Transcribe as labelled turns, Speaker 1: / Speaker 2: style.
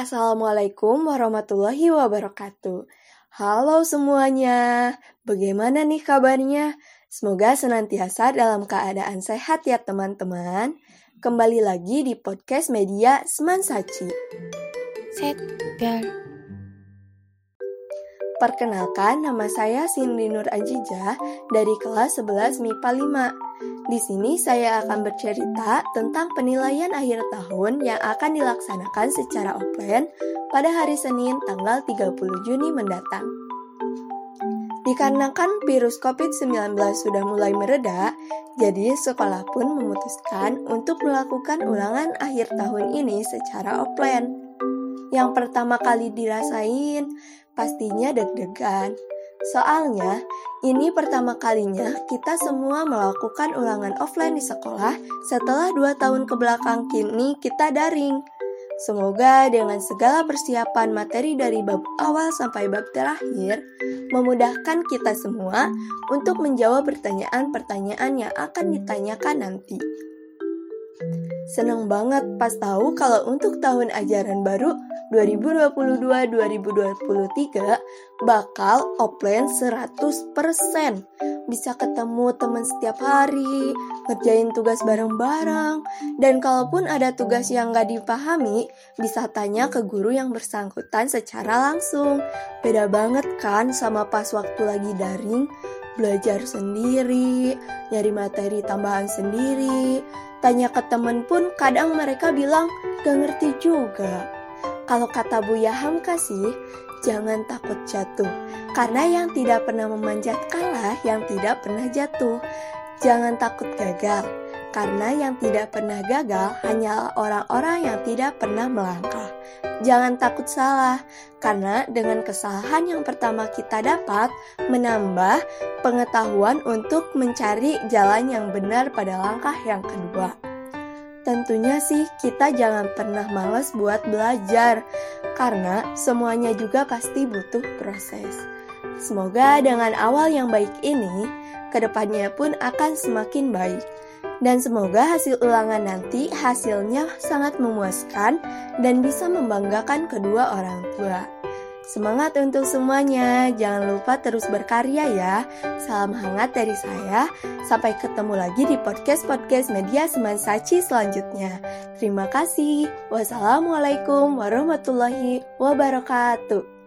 Speaker 1: Assalamualaikum warahmatullahi wabarakatuh. Halo semuanya, bagaimana nih kabarnya? Semoga senantiasa dalam keadaan sehat ya teman-teman. Kembali lagi di podcast media Seman Saci.
Speaker 2: Set, biar.
Speaker 1: Perkenalkan, nama saya Cindy Nur Ajijah dari kelas 11 MIPA 5. Di sini saya akan bercerita tentang penilaian akhir tahun yang akan dilaksanakan secara offline pada hari Senin tanggal 30 Juni mendatang. Dikarenakan virus COVID-19 sudah mulai mereda, jadi sekolah pun memutuskan untuk melakukan ulangan akhir tahun ini secara offline. Yang pertama kali dirasain, pastinya deg-degan. Soalnya, ini pertama kalinya kita semua melakukan ulangan offline di sekolah setelah dua tahun ke belakang kini kita daring. Semoga dengan segala persiapan materi dari bab awal sampai bab terakhir, memudahkan kita semua untuk menjawab pertanyaan-pertanyaan yang akan ditanyakan nanti. Seneng banget pas tahu kalau untuk tahun ajaran baru 2022-2023 bakal offline 100%. Bisa ketemu teman setiap hari, ngerjain tugas bareng-bareng, dan kalaupun ada tugas yang gak dipahami, bisa tanya ke guru yang bersangkutan secara langsung. Beda banget kan sama pas waktu lagi daring, belajar sendiri, nyari materi tambahan sendiri, tanya ke temen pun kadang mereka bilang gak ngerti juga. Kalau kata Buya Hamka sih, jangan takut jatuh. Karena yang tidak pernah memanjat kalah yang tidak pernah jatuh. Jangan takut gagal. Karena yang tidak pernah gagal hanyalah orang-orang yang tidak pernah melangkah. Jangan takut salah, karena dengan kesalahan yang pertama kita dapat menambah pengetahuan untuk mencari jalan yang benar pada langkah yang kedua. Tentunya sih kita jangan pernah males buat belajar, karena semuanya juga pasti butuh proses. Semoga dengan awal yang baik ini, ke depannya pun akan semakin baik. Dan semoga hasil ulangan nanti hasilnya sangat memuaskan dan bisa membanggakan kedua orang tua. Semangat untuk semuanya, jangan lupa terus berkarya ya. Salam hangat dari saya, sampai ketemu lagi di podcast-podcast media Seman Saci selanjutnya. Terima kasih. Wassalamualaikum warahmatullahi wabarakatuh.